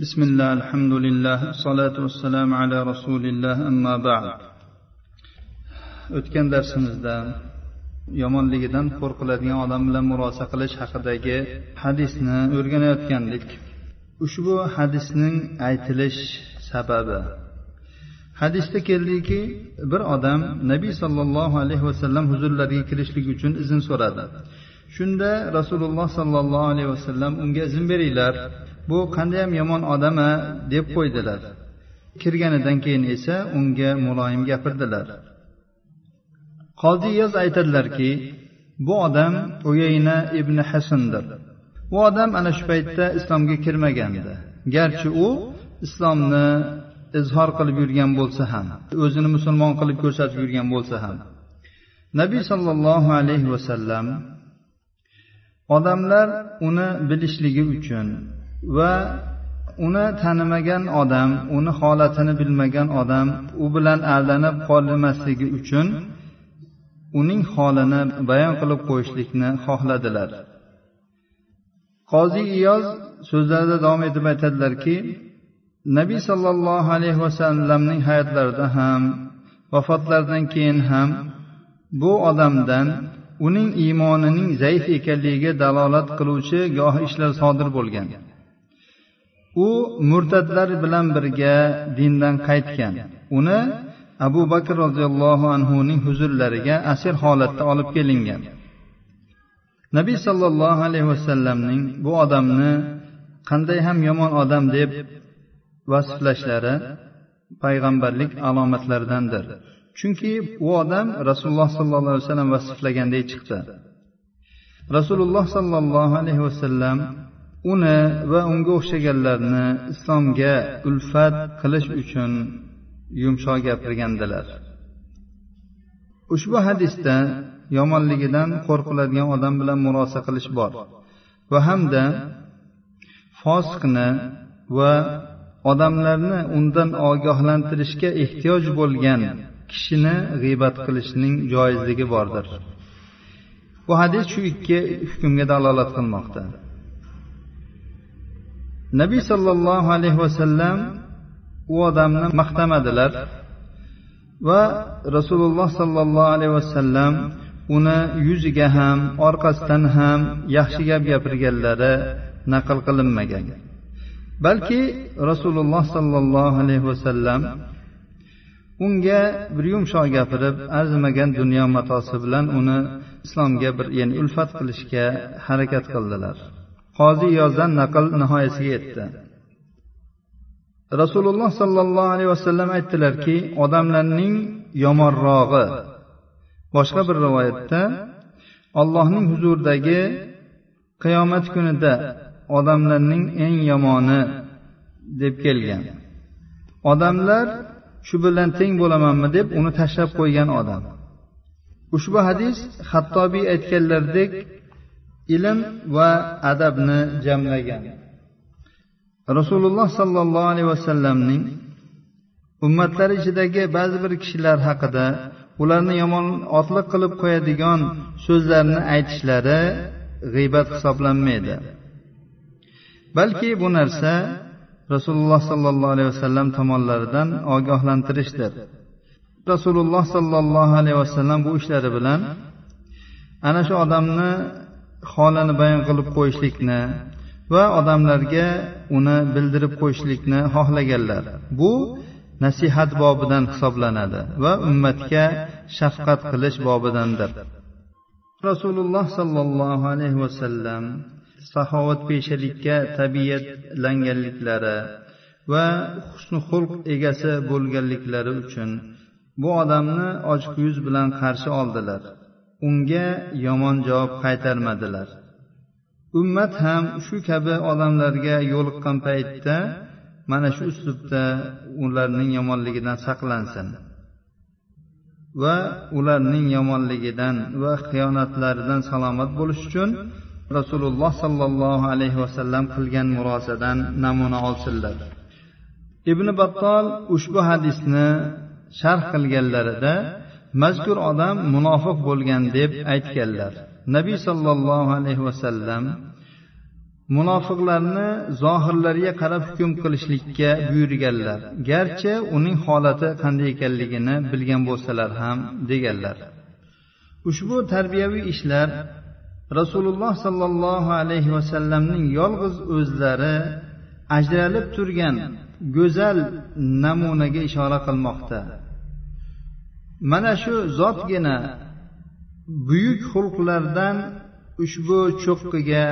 بسم الله الحمد لله الصلاة والسلام على رسول الله أما بعد o'tgan darsimizda yomonligidan qo'rqiladigan odam bilan murosa qilish haqidagi hadisni o'rganayotgandik ushbu hadisning aytilish sababi hadisda keldiki bir odam nabiy sollallohu alayhi vasallam huzurlariga kirishlik uchun izn so'radi shunda rasululloh sollallohu alayhi vasallam unga izn beringlar Bu qandayyam yomon odam a deb qo'ydilar. Kirganidan keyin esa unga muloyim gapirdilar. Qodiyoz aytadilarki bu odam uyayna ibn hasandir. U odam ana shu paytda islomga kirmagandi. Garchi u islomni izhor qilib yurgan bo'lsa ham o'zini musulmon qilib ko'rsatib yurgan bo'lsa ham. Nabiy sollallohu alayhi vasallam odamlar uni bilishligi uchun va uni tanimagan odam uni holatini bilmagan odam u bilan aldanib qolmasligi uchun uning holini bayon qilib qo'yishlikni xohladilar. Qozi iyoz so'zlarida davom etib aytadilarki nabiy sollallohu alayhi vasallamning hayotlarida ham vafotlaridan keyin ham bu odamdan uning iymonining zaif ekanligiga dalolat qiluvchi goh ishlar sodir bo'lgan. U murtadlar bilan birga dindan qaytgan. Uni abu bakr roziyallohu anhuning huzurlariga asir holatda olib kelingan. Nabiy sollallohu alayhi vasallamning bu odamni qanday ham yomon odam deb vasflashlari payg'ambarlik alomatlaridandir. Chunki u odam rasululloh sollallohu alayhi vasallam vasflagandek chiqdi. Rasululloh sollallohu alayhi vasallam uni va unga o'xshaganlarni islomga ulfat qilish uchun yumshoq gapirgandilar. Ushbu hadisda yomonligidan qo'rqiladigan odam bilan murosa qilish bor va hamda fosiqni va odamlarni undan ogohlantirishga ehtiyoj bo'lgan kishini g'iybat qilishning joizligi bordir. Bu hadis shu ikki hukmga dalolat qilmoqda. Nabiy sollallohu alayhi vasallam u odamni maqtamadilar va rasululloh sollallohu alayhi vasallam uni yuziga ham orqasidan ham yaxshi gap gapirganlari naql qilinmagan. Balki rasululloh sollallohu alayhi vasallam unga bir yumshoq gapirib arzimagan dunyo matosi bilan uni islomga bir ya'ni ulfat qilishga harakat qildilar. Qozi yozdan naql nihoyasiga yetdi. Rasululloh sollallohu alayhi vasallam aytdilarki odamlarning yomonrog'i. Boshqa bir rivoyatda allohning huzuridagi qiyomat kunida odamlarning eng yomoni deb kelgan. Odamlar shu bilan teng bo'lamanmi? deb uni tashlab qo'ygan odam. Ushbu hadis hattobiy aytganlaridek ilm va adabni jamlagan. Rasululloh sollallohu alayhi vasallamning ummatlari ichidagi ba'zi bir kishilar haqida ularni yomon otliq qilib qo'yadigan so'zlarni aytishlari g'iybat hisoblanmaydi. Balki bu narsa rasululloh sollallohu alayhi vasallam tomonlaridan ogohlantirishdir. Rasululloh sollallohu alayhi vasallam bu ishlari bilan ana shu odamni holini bayon qilib qo'yishlikni va odamlarga uni bildirib qo'yishlikni xohlaganlar. Bu nasihat bobidan hisoblanadi va ummatga shafqat qilish bobidandir. Rasululloh sollallohu alayhi vasallam saxovatpeshalikka tabiatlanganliklari va husni xulq egasi bo'lganliklari uchun bu odamni ochiq yuz bilan qarshi oldilar. Unga yomon javob qaytarmadilar. Ummat ham shu kabi odamlarga yo'liqqan paytda mana shu uslubda ularning yomonligidan saqlansin. Va ularning yomonligidan va xiyonatlaridan salomat bo'lish uchun rasululloh sollallohu alayhi vasallam qilgan murosadan namuna olsinlar. Ibn battol ushbu hadisni sharh qilganlarida mazkur odam munofiq bo'lgan deb aytganlar. Nabiy sollallohu alayhi vasallam munofiqlarni zohirlariga qarab hukm qilishlikka buyurganlar. Garchi uning holati qanday ekanligini bilgan bo'lsalar ham deganlar. Ushbu tarbiyaviy ishlar rasululloh sollallohu alayhi vasallamning yolg'iz o'zlari ajralib turgan go'zal namunaga ishora qilmoqda. Mana shu zotgina buyuk xulqlardan ushbu cho'qqiga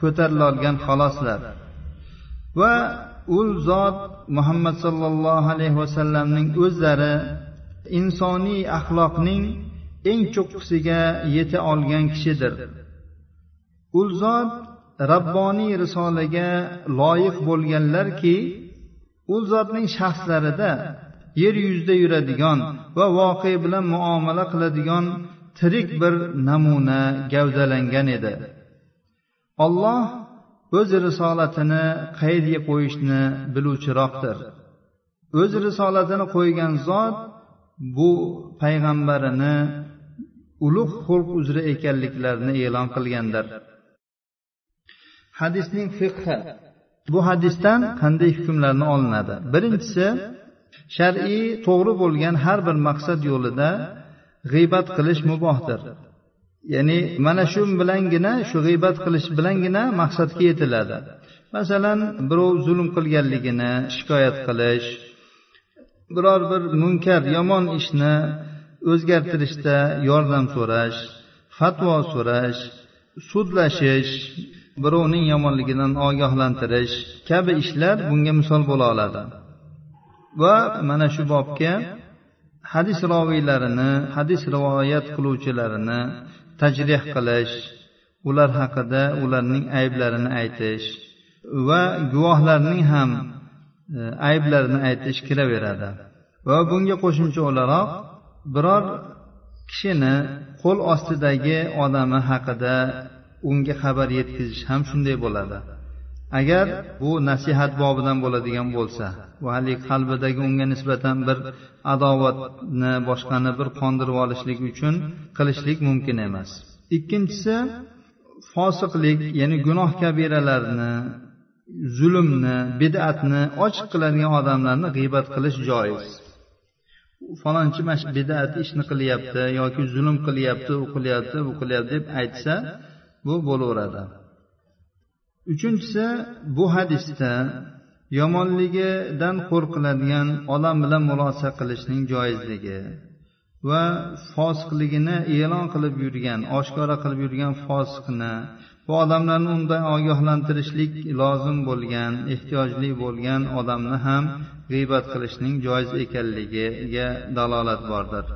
ko'tarilolgan xoloslar va u zot muhammad sollallohu alayhi vasallamning o'zlari insoniy axloqning eng cho'qqisiga yeta olgan kishidir. U zot rabboniy risolaga loyiq bo'lganlarki u zotning shaxslarida yer yuzida yuradigan va voqea bilan muomala qiladigan tirik bir namuna gavdalangan edi. Olloh o'z risolatini qayerga qo'yishni biluvchiroqdir. O'z risolatini qo'ygan zot bu payg'ambarini ulug' xulq uzra ekanliklarini e'lon qilgandir. Hadisning fiqhi. Bu hadisdan qanday hukmlarni olinadi? Birinchisi shar'iy to'g'ri bo'lgan har bir maqsad yo'lida g'iybat qilish mubohdir. Ya'ni mana shu bilangina shu g'iybat qilish bilangina maqsadga yetiladi. Masalan birov zulm qilganligini shikoyat qilish biror bir munkar yomon ishni o'zgartirishda yordam so'rash fatvo so'rash sudlashish birovning yomonligidan ogohlantirish kabi ishlar bunga misol bo'la oladi. Va mana shu bobga hadis roviylarini hadis rivoyat qiluvchilarini tajrih qilish ular haqida ularning ayblarini aytish va guvohlarning ham e, ayblarini aytish kiraveradi. Va bunga qo'shimcha o'laroq biror kishini qo'l ostidagi odami haqida unga xabar yetkazish ham shunday bo'ladi. Agar bu nasihat bobidan bo'ladigan bo'lsa va haligi qalbidagi unga nisbatan bir adovatni boshqani bir qondirib olishlik uchun qilishlik mumkin emas. Ikkinchisi fosiqlik ya'ni gunoh kabiralarni zulmni bid'atni ochiq qiladigan odamlarni g'iybat qilish joiz. Falonchi mana shu bid'at ishni qilyapti yoki zulm qilyapti u qilyapti bu qilyapti deb aytsa bu bo'laveradi. Uchinchisi bu hadisda yomonligidan qo'rqiladigan odam bilan murosa qilishning joizligi va fosiqligini e'lon qilib yurgan oshkora qilib yurgan fosiqni bu odamlarni undan ogohlantirishlik lozim bo'lgan ehtiyojli bo'lgan odamni ham g'iybat qilishning joiz ekanligiga dalolat bordir.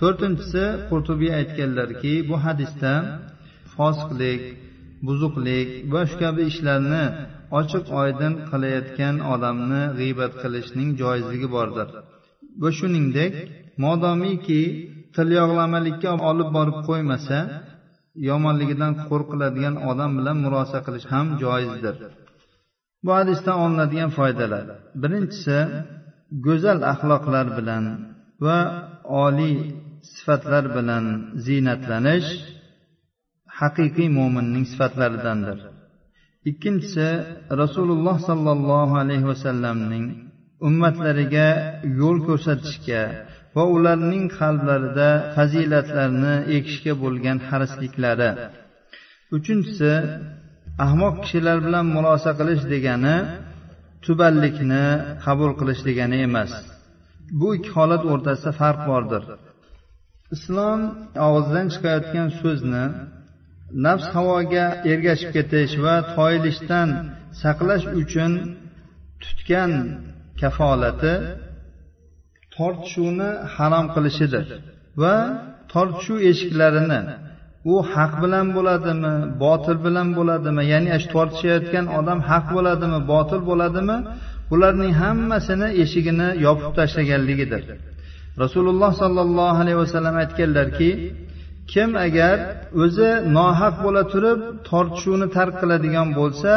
To'rtinchisi qurtubiy aytganlarki bu hadisda fosiqlik buzuqlik va shu kabi ishlarni ochiq oydin qilayotgan odamni g'iybat qilishning joizligi bordir. Va shuningdek modomiki tilyog'lamalikka olib borib qo'ymasa yomonligidan qo'rqiladigan odam bilan murosa qilish ham joizdir. Bu hadisdan olinadigan foydalar. Birinchisi go'zal axloqlar bilan va oliy sifatlar bilan ziynatlanish. Haqiqiy mo'minning sifatlaridandir. Ikkinchisi rasululloh sollallohu alayhi vasallamning ummatlariga yo'l ko'rsatishga va ularning qalblarida fazilatlarni ekishga bo'lgan harisliklari. Uchinchisi ahmoq kishilar bilan murosa qilish degani tubanlikni qabul qilish degani emas. Bu ikki holat o'rtasida farq bordir. Islom og'zidan chiqayotgan so'zni nafs havoga ergashib ketish va toyilishdan saqlash uchun tutgan kafolati tortishuvni harom qilishidir va tortishuv eshiklarini u haq bilan bo'ladimi botil bilan bo'ladimi ya'ni shu tortishayotgan odam haq bo'ladimi botil bo'ladimi bularning hammasini eshigini yopib tashlaganligidir. Rasululloh sollallohu alayhi vasallam aytganlarki kim agar o'zi nohaq bo'la turib tortishuvni tark qiladigan bo'lsa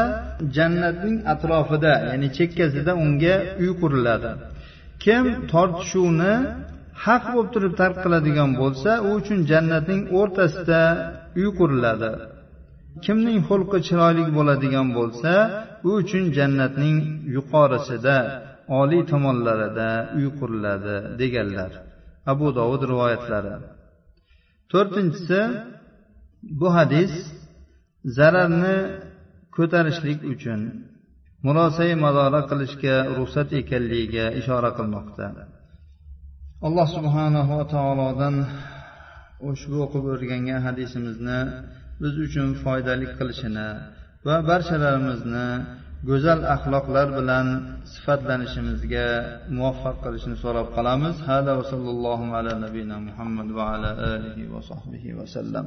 jannatning atrofida ya'ni chekkasida unga uy quriladi. Kim tortishuvni haq bo'lib turib tark qiladigan bo'lsa u uchun jannatning o'rtasida uy quriladi. Kimning xulqi chiroyli bo'ladigan bo'lsa u uchun jannatning yuqorisida oliy tomonlarida uy quriladi deganlar. Abu dovud rivoyatlari. To'rtinchisi bu hadis zararni ko'tarishlik uchun murosai madora qilishga ruxsat ekanligiga ishora qilmoqda. Alloh subhanahu va taolodan ushbu o'qib o'rgangan hadisimizni biz uchun foydali qilishini va barchalarimizni go'zal axloqlar bilan sifatlanishimizga muvaffaq qilishini so'rab qolamiz. Hada va sallallohu ala nabiyina muhammad va ala alihi va sahbihi vasallam